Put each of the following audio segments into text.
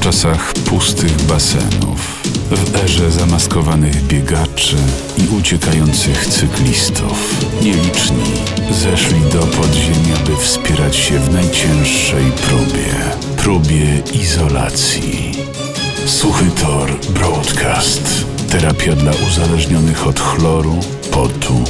W czasach pustych basenów, w erze zamaskowanych biegaczy i uciekających cyklistów, nieliczni zeszli do podziemia, by wspierać się w najcięższej próbie próbie izolacji. Suchy Tor Broadcast. Terapia dla uzależnionych od chloru, potu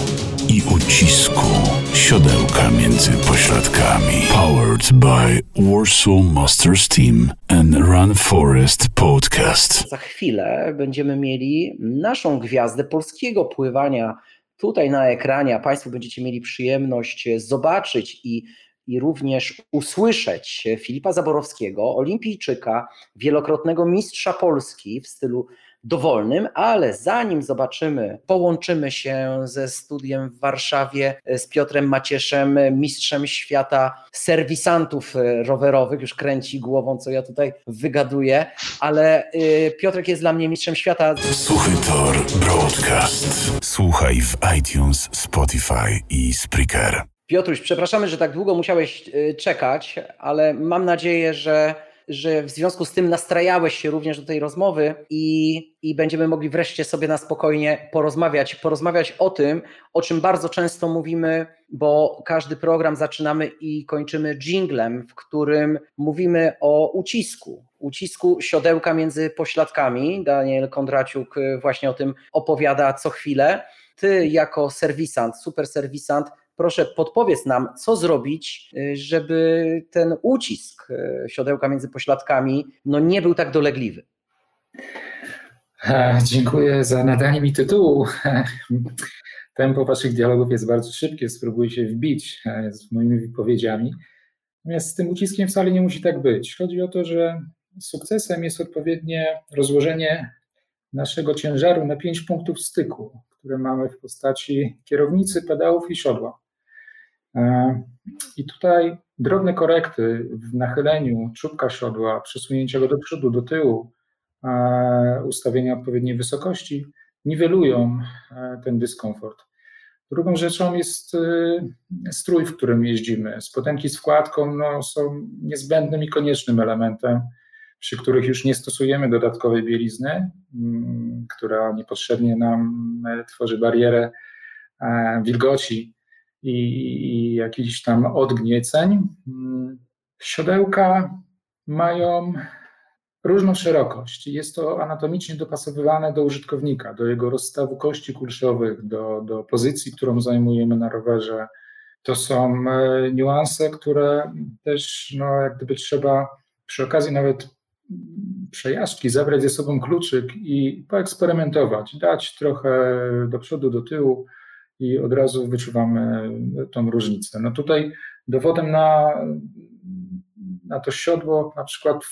i ucisku. Siodełka między pośladkami. Powered by Warsaw Masters Team and Run Forest Podcast. Za chwilę będziemy mieli naszą gwiazdę polskiego pływania tutaj na ekranie, Państwo będziecie mieli przyjemność zobaczyć i i również usłyszeć Filipa Zaborowskiego, olimpijczyka, wielokrotnego mistrza Polski w stylu dowolnym, ale zanim zobaczymy, połączymy się ze studiem w Warszawie z Piotrem Macieszem, mistrzem świata serwisantów rowerowych, już kręci głową, co ja tutaj wygaduję, ale Piotrek jest dla mnie mistrzem świata. Suchy Tor Broadcast. Słuchaj w iTunes, Spotify i Spreaker. Piotruś, przepraszamy, że tak długo musiałeś czekać, ale mam nadzieję, że, że w związku z tym nastrajałeś się również do tej rozmowy i, i będziemy mogli wreszcie sobie na spokojnie porozmawiać, porozmawiać o tym, o czym bardzo często mówimy, bo każdy program zaczynamy i kończymy jinglem, w którym mówimy o ucisku, ucisku siodełka między pośladkami. Daniel Kondraciuk właśnie o tym opowiada co chwilę. Ty jako serwisant, super serwisant, proszę podpowiedz nam, co zrobić, y, żeby ten ucisk y, siodełka między pośladkami no, nie był tak dolegliwy. Dziękuję za nadanie mi tytułu. Tempo waszych dialogów jest bardzo szybkie, spróbuję się wbić e, z moimi wypowiedziami. Natomiast z tym uciskiem wcale nie musi tak być. Chodzi o to, że sukcesem jest odpowiednie rozłożenie naszego ciężaru na pięć punktów styku, które mamy w postaci kierownicy, pedałów i siodła. E, I tutaj drobne korekty w nachyleniu czubka siodła, przesunięcia go do przodu, do tyłu, e, ustawienia odpowiedniej wysokości niwelują e, ten dyskomfort. Drugą rzeczą jest strój, w którym jeździmy. Spodenki z wkładką no, są niezbędnym i koniecznym elementem, przy których już nie stosujemy dodatkowej bielizny, mm, która niepotrzebnie nam tworzy barierę wilgoci i, i jakichś tam odgnieceń. Siodełka mają różną szerokość. Jest to anatomicznie dopasowywane do użytkownika, do jego rozstawu kości kulszowych, do, do pozycji, którą zajmujemy na rowerze. To są e, niuanse, które też, no, jak gdyby trzeba przy okazji nawet przejażdżki zabrać ze sobą kluczyk i poeksperymentować, dać trochę do przodu, do tyłu, i od razu wyczuwamy tą różnicę. No tutaj dowodem na, na to siodło, na przykład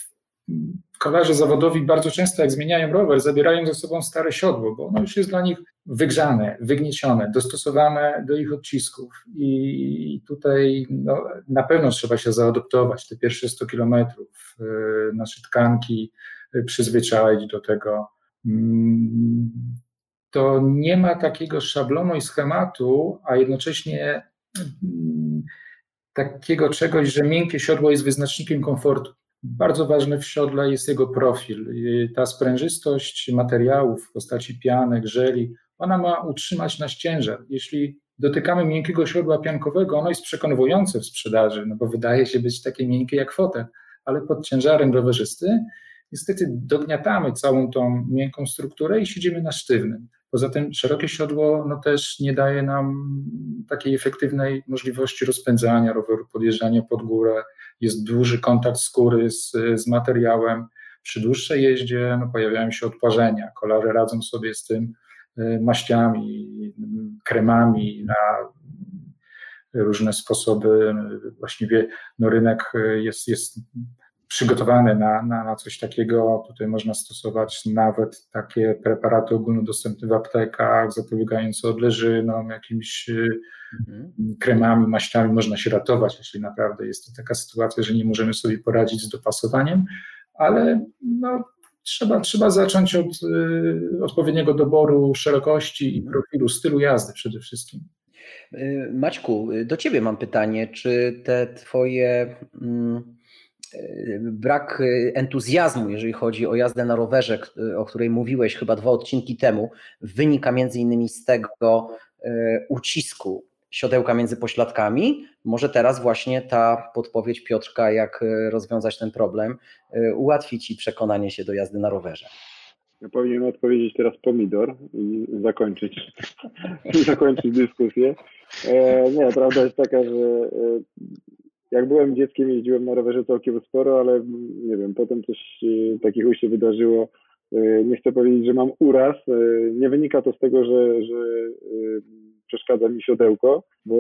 kolarze zawodowi bardzo często, jak zmieniają rower, zabierają ze sobą stare siodło, bo ono już jest dla nich wygrzane, wygniecione, dostosowane do ich odcisków. I tutaj no, na pewno trzeba się zaadoptować te pierwsze 100 kilometrów, y, nasze tkanki y, przyzwyczaić do tego. To nie ma takiego szablonu i schematu, a jednocześnie mm, takiego czegoś, że miękkie siodło jest wyznacznikiem komfortu. Bardzo ważny w siodle jest jego profil. Ta sprężystość materiałów w postaci pianek, żeli, ona ma utrzymać nasz ciężar. Jeśli dotykamy miękkiego siodła piankowego, ono jest przekonujące w sprzedaży, no bo wydaje się być takie miękkie jak fotel, ale pod ciężarem rowerzysty niestety dogniatamy całą tą miękką strukturę i siedzimy na sztywnym. Poza tym szerokie siodło no, też nie daje nam takiej efektywnej możliwości rozpędzania roweru, podjeżdżania pod górę. Jest duży kontakt skóry z, z materiałem. Przy dłuższej jeździe no, pojawiają się odparzenia. Kolarze radzą sobie z tym y, maściami, kremami na różne sposoby. Właściwie no, rynek jest, jest przygotowane na, na, na coś takiego. Tutaj można stosować nawet takie preparaty ogólnodostępne w aptekach, zapobiegające odleżynom, jakimiś mhm. kremami, maściami można się ratować, jeśli naprawdę jest to taka sytuacja, że nie możemy sobie poradzić z dopasowaniem, ale no, trzeba, trzeba zacząć od y, odpowiedniego doboru szerokości i profilu, stylu jazdy przede wszystkim. Y, Maćku, do Ciebie mam pytanie, czy te Twoje. Mm, brak entuzjazmu, jeżeli chodzi o jazdę na rowerze, o której mówiłeś chyba dwa odcinki temu, wynika między innymi z tego ucisku siodełka między pośladkami. Może teraz właśnie ta podpowiedź Piotrka, jak rozwiązać ten problem, ułatwi Ci przekonanie się do jazdy na rowerze. Ja powinienem odpowiedzieć teraz pomidor i zakończyć, zakończyć dyskusję. E, nie, prawda jest taka, że e, jak byłem dzieckiem, jeździłem na rowerze całkiem sporo, ale nie wiem, potem coś e, takiego się wydarzyło. E, nie chcę powiedzieć, że mam uraz. E, nie wynika to z tego, że, że przeszkadza mi siodełko, bo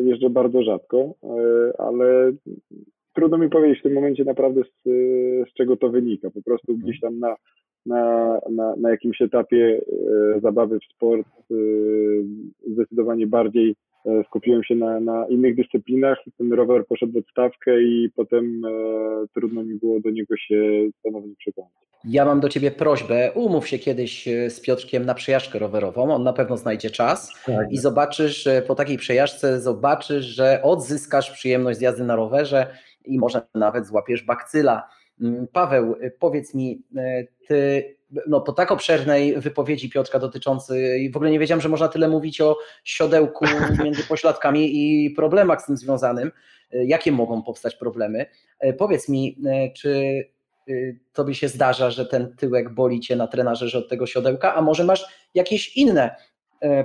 jeżdżę bardzo rzadko, ale trudno mi powiedzieć w tym momencie naprawdę z, z czego to wynika. Po prostu gdzieś tam na na, na, na jakimś etapie zabawy w sport zdecydowanie bardziej skupiłem się na, na innych dyscyplinach. Ten rower poszedł w odstawkę i potem e, trudno mi było do niego się ponownie przekonać. Ja mam do Ciebie prośbę, umów się kiedyś z Piotrkiem na przejażdżkę rowerową, on na pewno znajdzie czas tak. i zobaczysz, po takiej przejażdżce zobaczysz, że odzyskasz przyjemność z jazdy na rowerze i może nawet złapiesz bakcyla Mm, Paweł, powiedz mi, e, no, po tak obszernej wypowiedzi Piotrka dotyczącej, w ogóle nie wiedziałem, że można tyle mówić o siodełku między pośladkami i problemach z tym związanym. E, jakie mogą powstać problemy? E, powiedz mi, czy tobie się zdarza, że ten tyłek boli cię na trenażerze od tego siodełka, a może masz jakieś inne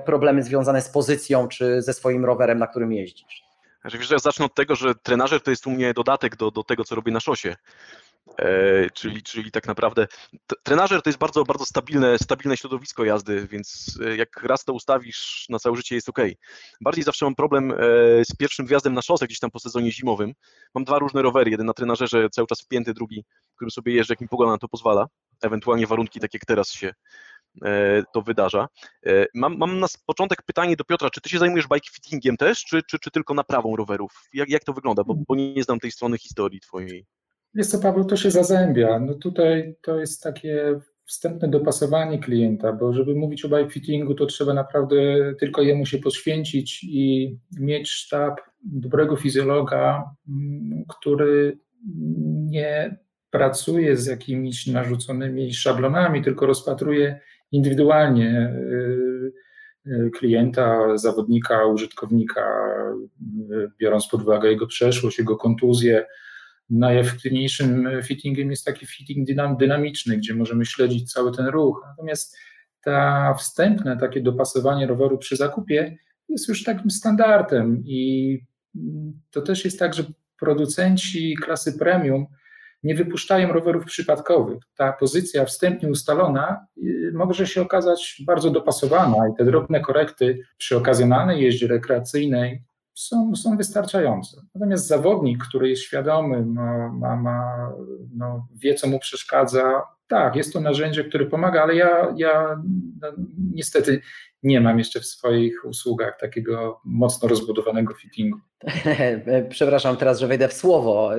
problemy związane z pozycją czy ze swoim rowerem, na którym jeździsz? Znaczy, wiesz, ja zacznę od tego, że trenażer to jest u mnie dodatek do, do tego, co robię na szosie. E, czyli, czyli tak naprawdę trenażer to jest bardzo, bardzo stabilne, stabilne środowisko jazdy, więc e, jak raz to ustawisz na całe życie jest ok. Bardziej zawsze mam problem e, z pierwszym wjazdem na szosę gdzieś tam po sezonie zimowym. Mam dwa różne rowery, jeden na trenażerze cały czas wpięty, drugi, którym sobie jeżdżę, jak mi pogoda na to pozwala, ewentualnie warunki tak jak teraz się to wydarza. Mam, mam na początek pytanie do Piotra, czy ty się zajmujesz bike fittingiem też, czy, czy, czy tylko naprawą rowerów? Jak, jak to wygląda? Bo, bo nie znam tej strony historii twojej. Jest to, Paweł, to się zazębia. No tutaj to jest takie wstępne dopasowanie klienta, bo żeby mówić o bike to trzeba naprawdę tylko jemu się poświęcić i mieć sztab dobrego fizjologa, mm, który nie pracuje z jakimiś narzuconymi szablonami, tylko rozpatruje indywidualnie y, y, klienta, zawodnika, użytkownika, y, biorąc pod uwagę jego przeszłość, jego kontuzję, najefektywniejszym fittingiem jest taki fitting dynamiczny, gdzie możemy śledzić cały ten ruch. Natomiast ta wstępne takie dopasowanie roweru przy zakupie jest już takim standardem i to też jest tak, że producenci klasy premium nie wypuszczają rowerów przypadkowych. Ta pozycja wstępnie ustalona y, może się okazać bardzo dopasowana i te drobne korekty przy okazjonalnej jeździe rekreacyjnej są, są wystarczające. Natomiast zawodnik, który jest świadomy, ma, ma, ma, no, wie, co mu przeszkadza, tak, jest to narzędzie, które pomaga, ale ja, ja no, niestety nie mam jeszcze w swoich usługach takiego mocno rozbudowanego fittingu. Przepraszam teraz, że wejdę w słowo.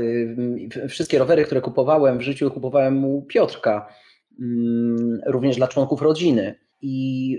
Wszystkie rowery, które kupowałem w życiu, kupowałem u Piotrka, również dla członków rodziny. I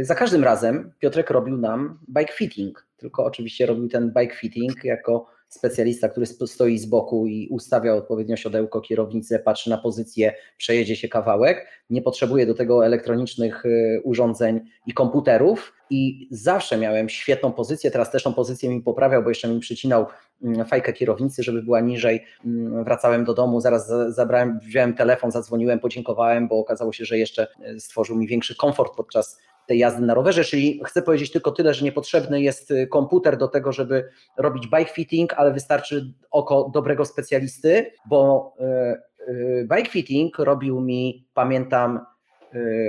y, za każdym razem Piotrek robił nam bike fitting, tylko oczywiście robił ten bike fitting jako specjalista, który stoi z boku i ustawia odpowiednio siodełko, kierownicę, patrzy na pozycję, przejedzie się kawałek, nie potrzebuje do tego elektronicznych y, urządzeń i komputerów. I zawsze miałem świetną pozycję, teraz też tą pozycję mi poprawiał, bo jeszcze mi przycinał mm, fajkę kierownicy, żeby była niżej, mm, wracałem do domu, zaraz zabrałem, wziąłem telefon, zadzwoniłem, podziękowałem, bo okazało się, że jeszcze y, stworzył mi większy komfort podczas tej jazdy na rowerze, czyli chcę powiedzieć tylko tyle, że niepotrzebny jest y, komputer do tego, żeby robić bike fitting, ale wystarczy oko dobrego specjalisty, bo y, y, bike fitting robił mi, pamiętam,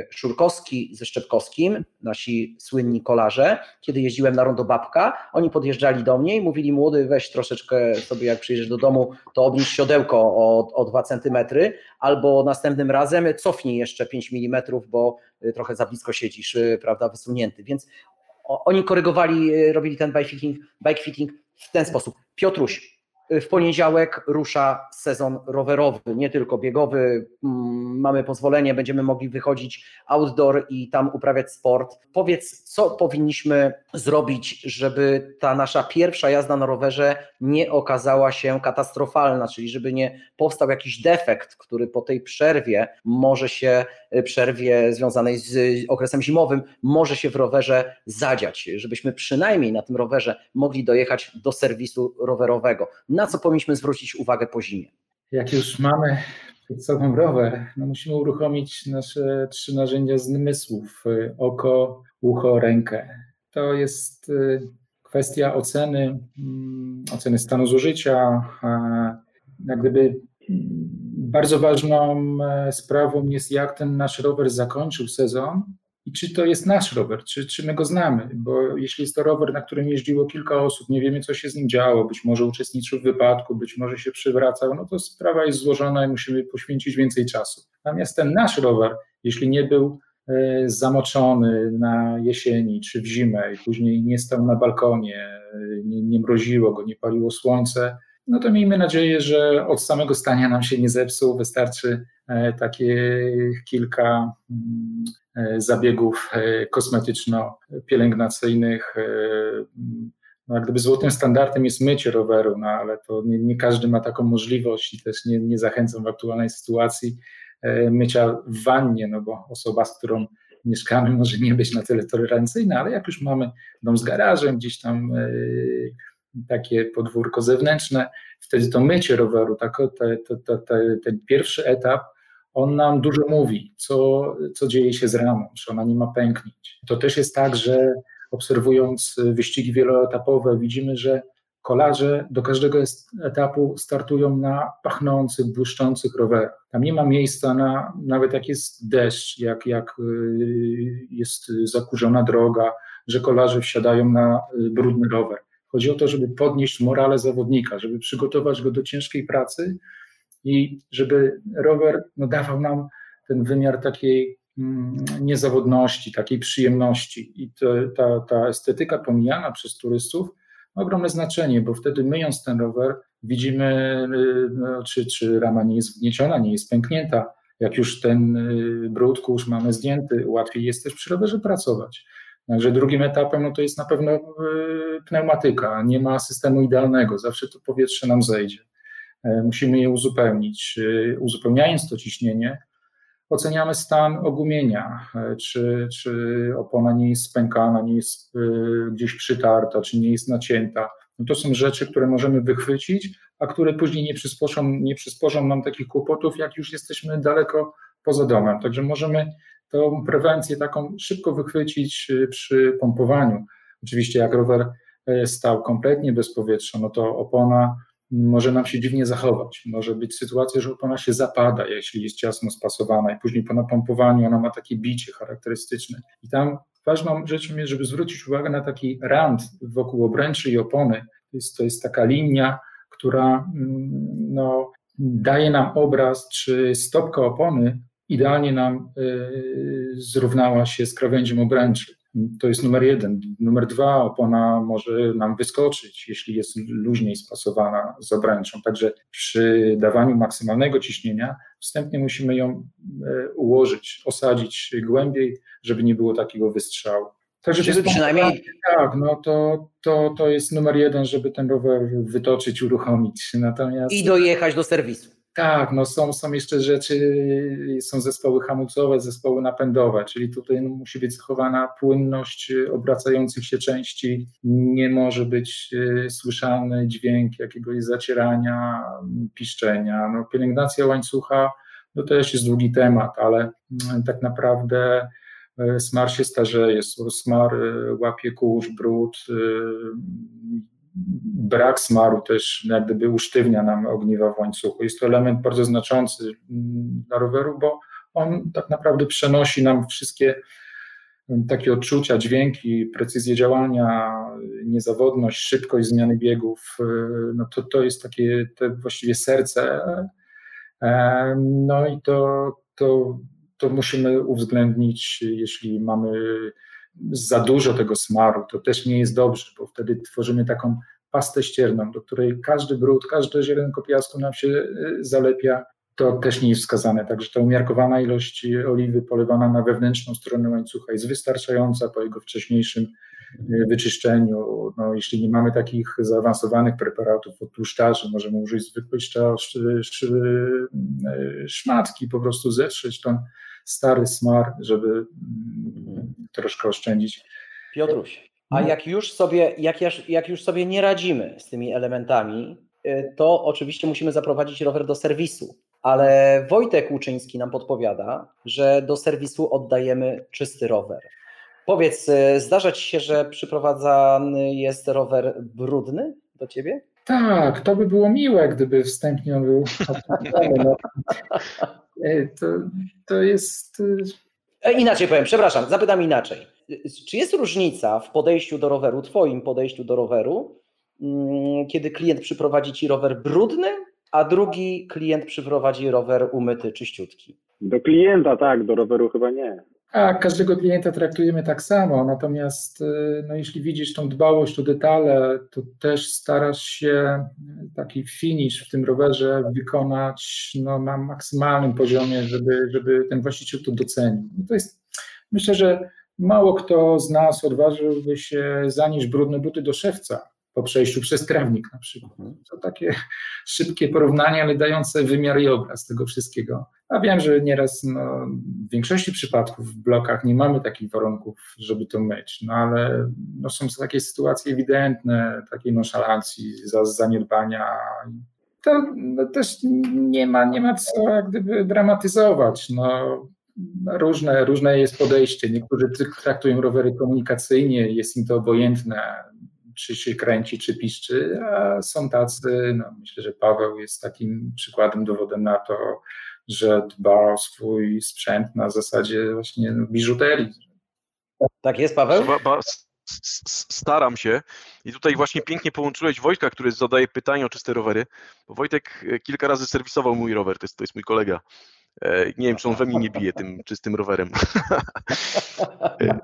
Szurkowski ze Szczepkowskim, nasi słynni kolarze, kiedy jeździłem na rondo Babka, oni podjeżdżali do mnie i mówili, młody weź troszeczkę sobie jak przyjedziesz do domu, to obniż siodełko o, o 2 cm, albo następnym razem cofnij jeszcze 5 mm, bo y, trochę za blisko siedzisz, y, prawda, wysunięty, więc oni korygowali, robili ten bike fitting, bike fitting w ten sposób. Piotruś, w poniedziałek rusza sezon rowerowy, nie tylko biegowy. Mm, mamy pozwolenie, będziemy mogli wychodzić outdoor i tam uprawiać sport. Powiedz, co powinniśmy zrobić, żeby ta nasza pierwsza jazda na rowerze nie okazała się katastrofalna, czyli żeby nie powstał jakiś defekt, który po tej przerwie może się, przerwie związanej z okresem zimowym, może się w rowerze zadziać, żebyśmy przynajmniej na tym rowerze mogli dojechać do serwisu rowerowego na co powinniśmy zwrócić uwagę po zimie? Jak już mamy przed sobą rower, no musimy uruchomić nasze trzy narzędzia zmysłów: oko, ucho, rękę. To jest y, kwestia oceny, mm, oceny stanu zużycia. Jak gdyby mm, bardzo ważną e, sprawą jest, jak ten nasz rower zakończył sezon i czy to jest nasz rower, czy, czy my go znamy, bo jeśli jest to rower, na którym jeździło kilka osób, nie wiemy, co się z nim działo, być może uczestniczył w wypadku, być może się przywracał, no to sprawa jest złożona i musimy poświęcić więcej czasu. Natomiast ten nasz rower, jeśli nie był e, zamoczony na jesieni czy w zimę i później nie stał na balkonie, e, nie, nie mroziło go, nie paliło słońce, no to miejmy nadzieję, że od samego stania nam się nie zepsuł. Wystarczy e, takie kilka mm, E, zabiegów e, kosmetyczno-pielęgnacyjnych. No, jak gdyby złotym standardem jest mycie roweru, no, ale to nie, nie każdy ma taką możliwość i też nie, nie zachęcam w aktualnej sytuacji mycia w wannie, no bo osoba, z którą mieszkamy, może nie być na tyle tolerancyjna, ale jak już mamy dom z garażem, gdzieś tam takie podwórko zewnętrzne, wtedy to mycie roweru, tak, te, te, te, ten pierwszy etap on nam dużo mówi, co, co dzieje się z ramą, czy ona nie ma pęknięć. To też jest tak, że obserwując wyścigi wieloetapowe, widzimy, że kolarze do każdego etapu startują na pachnących, błyszczących rowerach. Tam nie ma miejsca na, nawet jak jest deszcz, jak, jak y, jest zakurzona droga, że kolarze wsiadają na y, brudny rower. Chodzi o to, żeby podnieść morale zawodnika, żeby przygotować go do ciężkiej pracy, i żeby rower no, dawał nam ten wymiar takiej mm, niezawodności, takiej przyjemności. I to, ta, ta estetyka pomijana przez turystów ma ogromne znaczenie, bo wtedy myjąc ten rower widzimy, y, no, czy, czy rama nie jest wgnieciona, nie jest pęknięta. Jak już ten y, brud, kurz mamy zdjęty, łatwiej jest też przy rowerze pracować. Także drugim etapem no to jest na pewno y, pneumatyka. Nie ma systemu idealnego, zawsze to powietrze nam zejdzie. E, musimy je uzupełnić. E, uzupełniając to ciśnienie, oceniamy stan ogumienia, e, czy, czy opona nie jest spękana, nie jest gdzieś przytarta, czy nie jest nacięta. No to są rzeczy, które możemy wychwycić, a które później nie przysporzą, nie przysporzą nam takich kłopotów, jak już jesteśmy daleko poza domem. Także możemy tą prewencję taką szybko wychwycić przy pompowaniu. Oczywiście jak rower stał kompletnie bez powietrza, no to opona może nam się dziwnie zachować. Może być sytuacja, że opona się zapada, jeśli jest ciasno spasowana i później po napompowaniu ona ma takie bicie charakterystyczne. I tam ważną rzeczą jest, żeby zwrócić uwagę na taki rand wokół obręczy i opony. To jest, to jest taka linia, która no, daje nam obraz, czy stopka opony idealnie nam y, zrównała się z krawędzią obręczy. To jest numer jeden. Numer dwa, opona może nam wyskoczyć, jeśli jest luźniej spasowana z obręczą. Także przy dawaniu maksymalnego ciśnienia wstępnie musimy ją e, ułożyć, osadzić głębiej, żeby nie było takiego wystrzału. Także żeby przynajmniej. Tak, no to, to, to jest numer jeden, żeby ten rower wytoczyć, uruchomić. Natomiast... I dojechać do serwisu. Tak, no są, są jeszcze rzeczy, są zespoły hamulcowe, zespoły napędowe, czyli tutaj musi być zachowana płynność obracających się części, nie może być y, słyszalny dźwięk jakiegoś zacierania, piszczenia. No, pielęgnacja łańcucha no, to też jest długi temat, ale y, tak naprawdę y, smar się starzeje, smar łapie kurz, brud, brak smaru też jak gdyby usztywnia nam ogniwa w łańcuchu. Jest to element bardzo znaczący mm, dla roweru, bo on tak naprawdę przenosi nam wszystkie mm, takie odczucia, dźwięki, precyzję działania, niezawodność, szybkość zmiany biegów, y, no to, to jest takie to właściwie serce. No i to, to, to musimy uwzględnić, jeśli mamy za dużo tego smaru, to też nie jest dobrze, bo wtedy tworzymy taką pastę ścierną, do której każdy brud, każde ziarenko piasku nam się e, zalepia, to też nie jest wskazane. Także ta umiarkowana ilość oliwy polewana na wewnętrzną stronę łańcucha jest wystarczająca po jego wcześniejszym e, wyczyszczeniu. No, jeśli nie mamy takich zaawansowanych preparatów od tłuszczarzy, możemy użyć zwykłej szmatki, po prostu zetrzeć ten stary smar, żeby mm, troszkę oszczędzić. Piotruś, a no. jak już sobie, jak, jak już sobie nie radzimy z tymi elementami, y, to oczywiście musimy zaprowadzić rower do serwisu. Ale Wojtek Łuczyński nam podpowiada, że do serwisu oddajemy czysty rower. Powiedz, y, zdarza ci się, że przyprowadzany jest rower brudny do ciebie? Tak, to by było miłe, gdyby wstępnie on był no. To, to jest. E, inaczej powiem, przepraszam, zapytam inaczej. Czy jest różnica w podejściu do roweru, Twoim podejściu do roweru, mm, kiedy klient przyprowadzi Ci rower brudny, a drugi klient przyprowadzi rower umyty, czyściutki? Do klienta tak, do roweru chyba nie. A każdego klienta traktujemy tak samo, natomiast y, no, jeśli widzisz tą dbałość o detale, to też starasz się taki finish w tym rowerze wykonać no, na maksymalnym poziomie, żeby, żeby ten właściciel to docenił. No, to jest, myślę, że mało kto z nas odważyłby się zanieść brudne buty do szewca po przejściu przez trawnik na przykład. Mhm. To takie szybkie porównanie, ale dające wymiar i obraz tego wszystkiego. A wiem, że nieraz no, w większości przypadków w blokach nie mamy takich warunków, żeby to myć, no ale no, są takie sytuacje ewidentne, takiej nonszalancji, zaniedbania. To no, też nie ma, nie ma co jak gdyby dramatyzować. No, różne, różne jest podejście. Niektórzy traktują rowery komunikacyjnie, jest im to obojętne czy się kręci, czy piszczy, a są tacy, no myślę, że Paweł jest takim przykładem, dowodem na to, że dba o swój sprzęt na zasadzie właśnie biżuterii. Tak jest, Paweł? Staram się i tutaj właśnie pięknie połączyłeś Wojtka, który zadaje pytanie o czyste rowery, bo Wojtek e, kilka razy serwisował mój rower, to jest, to jest mój kolega. E, nie wiem, czy on we mnie nie bije tym czystym rowerem. E,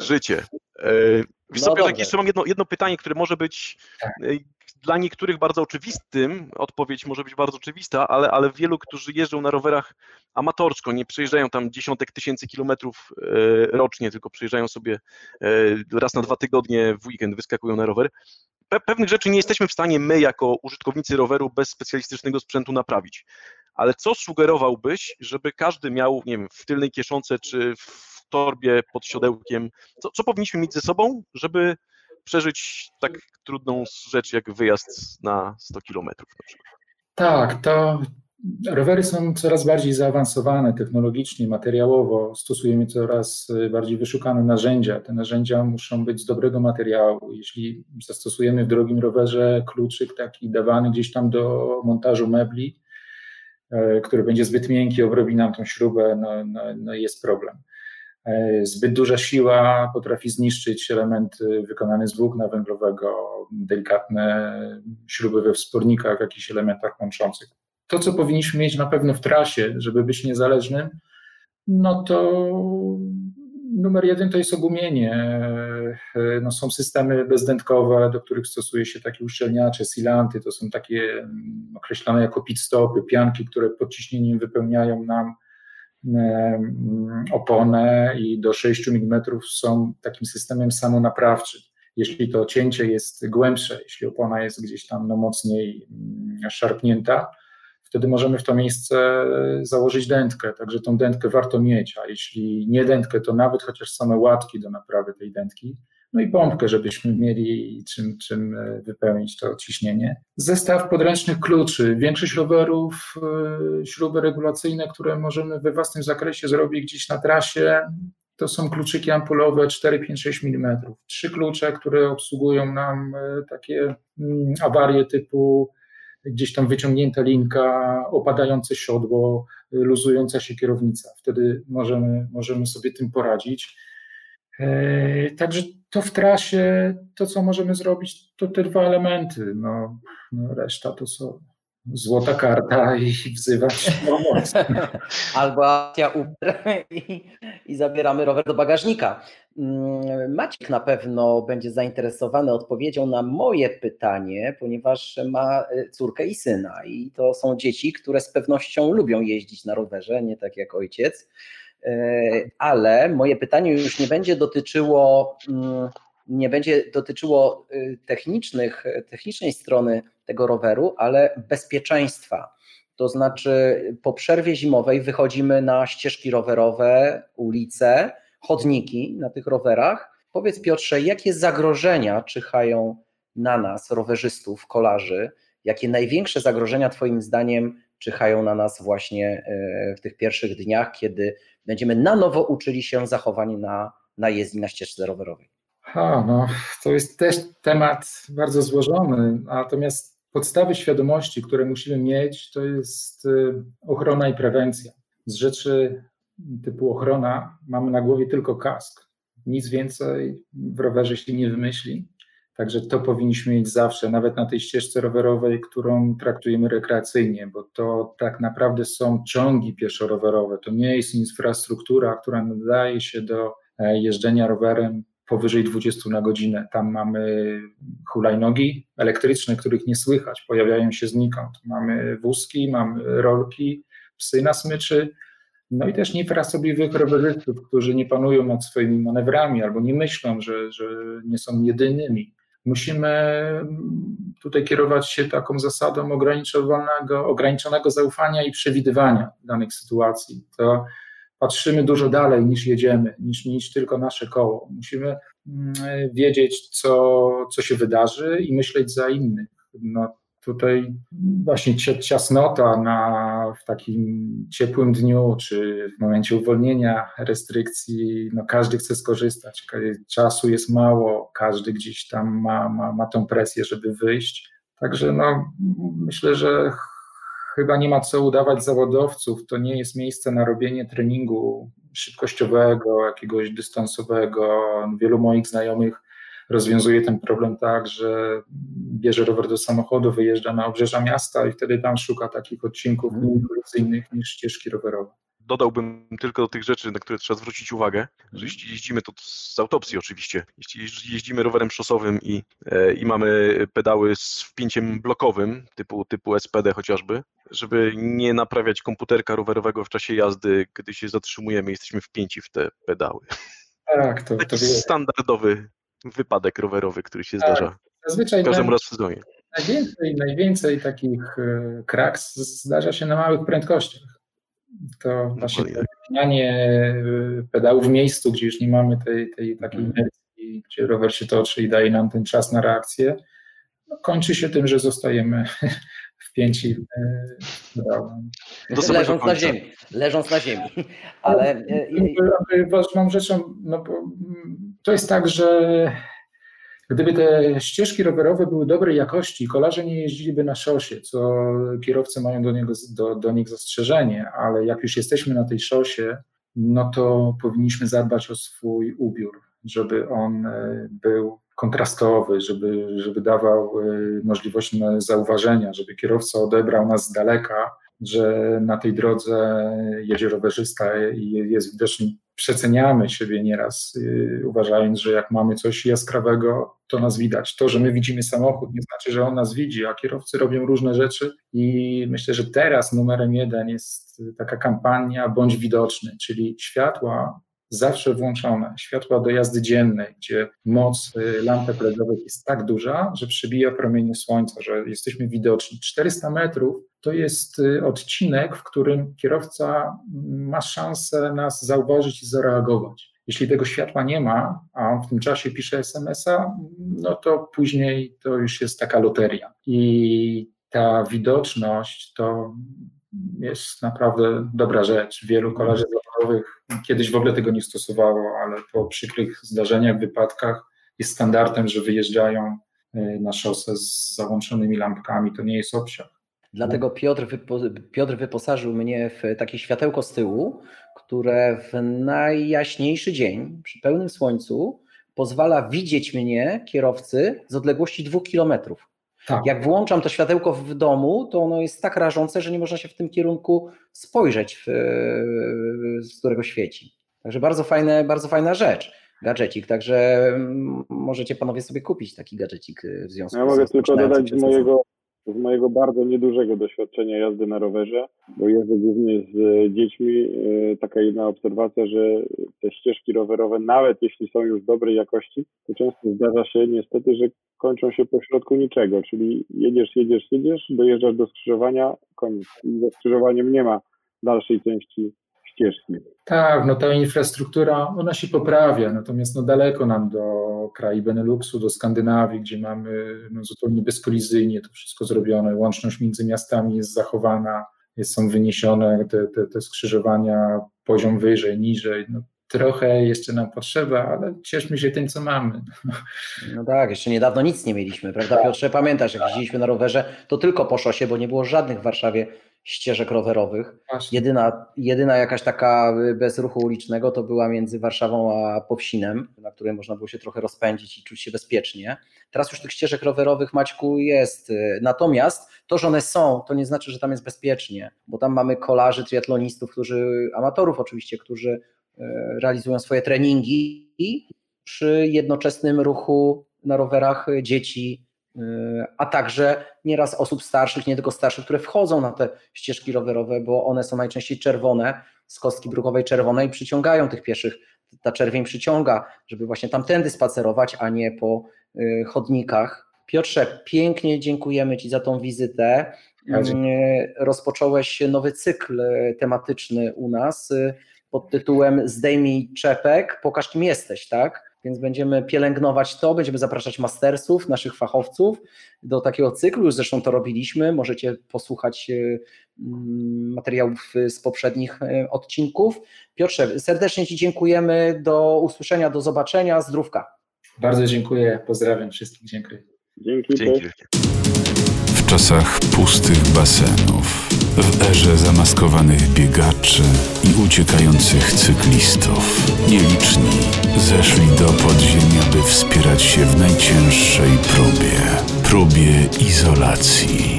życie. Wiesz no sobie, jeszcze mam jedno, jedno pytanie, które może być tak. e, dla niektórych bardzo oczywistym, odpowiedź może być bardzo oczywista, ale, ale wielu, którzy jeżdżą na rowerach amatorsko, nie przejeżdżają tam dziesiątek tysięcy kilometrów e, rocznie, tylko przejeżdżają sobie e, raz na dwa tygodnie w weekend, wyskakują na rower. Pe pewnych rzeczy nie jesteśmy w stanie my, jako użytkownicy roweru, bez specjalistycznego sprzętu naprawić. Ale co sugerowałbyś, żeby każdy miał, nie wiem, w tylnej kieszonce czy w torbie, pod siodełkiem. Co, co powinniśmy mieć ze sobą, żeby przeżyć tak trudną rzecz jak wyjazd na 100 kilometrów? Tak, to rowery są coraz bardziej zaawansowane technologicznie, materiałowo. Stosujemy coraz bardziej wyszukane narzędzia. Te narzędzia muszą być z dobrego materiału. Jeśli zastosujemy w drogim rowerze kluczyk taki dawany gdzieś tam do montażu mebli, e, który będzie zbyt miękki, obrobi nam tą śrubę, no, no, no jest problem. E, zbyt duża siła potrafi zniszczyć elementy wykonane z włókna węglowego, delikatne śruby we wspornikach, w jakichś elementach łączących. To, co powinniśmy mieć na pewno w trasie, żeby być niezależnym, no to numer jeden to jest ogumienie. E, no są systemy bezdętkowe, do których stosuje się takie uszczelniacze, silanty, to są takie mm, określane jako pit stopy, pianki, które pod ciśnieniem wypełniają nam oponę i do 6 mm są takim systemem samonaprawczym. Jeśli to cięcie jest głębsze, jeśli opona jest gdzieś tam no, mocniej mm, szarpnięta, wtedy możemy w to miejsce założyć dętkę, także tą dętkę warto mieć, a jeśli nie dętkę, to nawet chociaż same łatki do naprawy tej dętki, no i pompkę, żebyśmy mieli czym, czym e, wypełnić to ciśnienie. Zestaw podręcznych kluczy. Większość rowerów, e, śruby regulacyjne, które możemy we własnym zakresie zrobić gdzieś na trasie, to są kluczyki ampulowe 4, 5, 6 mm. Trzy klucze, które obsługują nam e, takie mm, awarie typu gdzieś tam wyciągnięta linka, opadające siodło, luzująca się kierownica. Wtedy możemy, możemy sobie tym poradzić. Także to w trasie, to co możemy zrobić, to te dwa elementy. No, no reszta to są złota karta i wzywać pomoc. Albo akcja Uber i, i zabieramy rower do bagażnika. mm, Maciek na pewno będzie zainteresowany odpowiedzią na moje pytanie, ponieważ ma y, córkę i syna i to są dzieci, które z pewnością lubią jeździć na rowerze, nie tak jak ojciec. Y, ale moje pytanie już nie będzie dotyczyło mm, nie będzie dotyczyło y, technicznych, technicznej strony tego roweru, ale bezpieczeństwa. To znaczy, po przerwie zimowej wychodzimy na ścieżki rowerowe, ulice, chodniki na tych rowerach. Powiedz Piotrze, jakie zagrożenia czyhają na nas, rowerzystów, kolarzy? Jakie największe zagrożenia Twoim zdaniem czyhają na nas właśnie e, w tych pierwszych dniach, kiedy będziemy na nowo uczyli się zachowań na, na jezdni na ścieżce rowerowej? Ha, no, to jest też temat bardzo złożony, natomiast podstawy świadomości, które musimy mieć, to jest y, ochrona i prewencja. Z rzeczy typu ochrona mamy na głowie tylko kask. Nic więcej w rowerze się nie wymyśli. Także to powinniśmy mieć zawsze, nawet na tej ścieżce rowerowej, którą traktujemy rekreacyjnie, bo to tak naprawdę są ciągi pieszo-rowerowe. To nie jest infrastruktura, która nadaje się do e, jeżdżenia rowerem powyżej 20 na godzinę. Tam mamy hulajnogi elektryczne, których nie słychać, pojawiają się znikąd. Mamy wózki, mamy rolki, psy na smyczy, no i też niefrasobliwych rowerzystów, którzy nie panują nad swoimi manewrami albo nie myślą, że, że nie są jedynymi. Musimy tutaj kierować się taką zasadą ograniczonego, ograniczonego zaufania i przewidywania danych sytuacji. To patrzymy dużo dalej niż jedziemy, niż, niż tylko nasze koło. Musimy mm, wiedzieć, co, co się wydarzy i myśleć za innych. No, tutaj właśnie ciasnota na, w takim ciepłym dniu, czy w momencie uwolnienia restrykcji, no każdy chce skorzystać. Czasu jest mało, każdy gdzieś tam ma, ma, ma tą presję, żeby wyjść. Także no, myślę, że chyba nie ma co udawać zawodowców. To nie jest miejsce na robienie treningu szybkościowego, jakiegoś dystansowego. Wielu moich znajomych rozwiązuje ten problem tak, że bierze rower do samochodu, wyjeżdża na obrzeża miasta i wtedy tam szuka takich odcinków mniej innych niż ścieżki rowerowe. Dodałbym tylko do tych rzeczy, na które trzeba zwrócić uwagę, że jeśli jeździmy, to z autopsji oczywiście, jeśli jeździmy rowerem szosowym i, e, i mamy pedały z wpięciem blokowym, typu, typu SPD chociażby, żeby nie naprawiać komputerka rowerowego w czasie jazdy, gdy się zatrzymujemy, jesteśmy wpięci w te pedały. Tak, to, Taki to standardowy wypadek rowerowy, który się tak. zdarza Zazwyczaj w każdym raz w sezonie. Najwięcej, najwięcej takich e, kraks zdarza się na małych prędkościach to właśnie zmianie y, pedału w miejscu, gdzie już nie mamy tej, tej takiej mhm. inercji, gdzie rower się toczy i daje nam ten czas na reakcję, no, kończy się tym, że zostajemy wpięci w pedałem. Leżąc na ziemi, leżąc na ziemi. Ale... Ważną rzeczą, no bo mm, to jest tak, że Gdyby te ścieżki rowerowe były dobrej jakości, kolarze nie jeździliby na szosie, co kierowcy mają do, niego, do, do nich zastrzeżenie, ale jak już jesteśmy na tej szosie, no to powinniśmy zadbać o swój ubiór, żeby on e, był kontrastowy, żeby, żeby dawał e, możliwość zauważenia, żeby kierowca odebrał nas z daleka, że na tej drodze jedzie rowerzysta i jest widoczny przeceniamy siebie nieraz, yy, uważając, że jak mamy coś jaskrawego, to nas widać. To, że my widzimy samochód, nie znaczy, że on nas widzi, a kierowcy robią różne rzeczy i myślę, że teraz numerem jeden jest taka kampania bądź widoczny, czyli światła zawsze włączone, światła do jazdy dziennej, gdzie moc y, lampek LEDowych jest tak duża, że przebija promienie słońca, że jesteśmy widoczni. 400 metrów to jest y, odcinek, w którym kierowca ma szansę nas zauważyć i zareagować. Jeśli tego światła nie ma, a on w tym czasie pisze SMS-a, no to później to już jest taka loteria. I ta widoczność to jest naprawdę dobra rzecz. Wielu kolarzy kiedyś w ogóle tego nie stosowało, ale po przykrych zdarzeniach, wypadkach jest standardem, że wyjeżdżają y, na szosę z załączonymi lampkami. To nie jest obsiad. Dlatego Piotr, wypo, Piotr wyposażył mnie w takie światełko z tyłu, które w najjaśniejszy dzień, przy pełnym słońcu, pozwala widzieć mnie, kierowcy, z odległości dwóch kilometrów. Tak. Jak włączam to światełko w domu, to ono jest tak rażące, że nie można się w tym kierunku spojrzeć, w, z którego świeci. Także bardzo, fajne, bardzo fajna rzecz. gadżecik, także mm, możecie panowie sobie kupić taki gadżecik y, w związku Ja z mogę tylko dodać z mojego, z mojego bardzo niedużego doświadczenia jazdy na rowerze, bo jeżdżę głównie z e, dziećmi. e, Taka jedna obserwacja, że te ścieżki rowerowe, nawet jeśli są już dobrej jakości, to często zdarza się niestety, że kończą się po środku niczego, czyli jedziesz, jedziesz, jedziesz, dojeżdżasz do skrzyżowania, koniec. I za skrzyżowaniem nie ma dalszej części ścieżki. Tak, no ta infrastruktura, ona się poprawia, natomiast no daleko nam do krajów Beneluxu, do Skandynawii, gdzie mamy no zupełnie bezkolizyjnie to wszystko zrobione, łączność między miastami jest zachowana, jest, są wyniesione te, te, te skrzyżowania poziom wyżej, niżej, no trochę jeszcze nam potrzeba, ale cieszmy się tym, co mamy. No tak, jeszcze niedawno nic nie mieliśmy, prawda Piotrze? Pamiętasz, jak jeździliśmy na rowerze, to tylko po szosie, bo nie było żadnych w Warszawie ścieżek rowerowych. Właśnie. Jedyna, jedyna jakaś taka y, bez ruchu ulicznego to była między Warszawą a Powsinem, na której można było się trochę rozpędzić i czuć się bezpiecznie. Teraz już tych ścieżek rowerowych, Maćku, jest. y, Natomiast to, że one są, to nie znaczy, że tam jest bezpiecznie, bo tam mamy kolarzy, triatlonistów, którzy, amatorów oczywiście, którzy y, realizują swoje treningi i przy jednoczesnym ruchu na rowerach dzieci, a także nieraz osób starszych, nie tylko starszych, które wchodzą na te ścieżki rowerowe, bo one są najczęściej czerwone, z kostki brukowej czerwonej i przyciągają tych pieszych. Ta czerwień przyciąga, żeby właśnie tamtędy spacerować, a nie po y, chodnikach. Piotrze, pięknie dziękujemy Ci za tą wizytę. Ja dziękuję. Y, Rozpocząłeś nowy cykl y, tematyczny u nas y, pod tytułem Zdejmij czepek, pokaż kim jesteś, tak? Więc będziemy pielęgnować to, będziemy zapraszać mastersów, naszych fachowców do takiego cyklu, już zresztą to robiliśmy, możecie posłuchać y, mm, materiałów z poprzednich y, odcinków. Piotrze, serdecznie Ci dziękujemy, do usłyszenia, do zobaczenia, zdrówka. Bardzo dziękuję, pozdrawiam wszystkich, dziękuję. Dzięki. Dzięki. W czasach pustych basenów, w erze zamaskowanych biegaczy i uciekających cyklistów, nieliczni zeszli do podziemia, by wspierać się w najcięższej próbie próbie izolacji.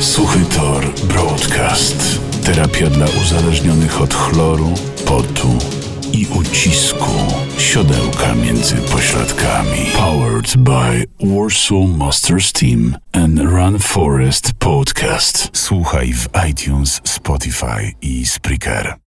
Suchy Tor Broadcast. Terapia dla uzależnionych od chloru, potu i ucisku. Siodełka między pośladkami. Powered by Warsaw Masters Team and Run Forest Podcast. Słuchaj w iTunes, Spotify i Spreaker.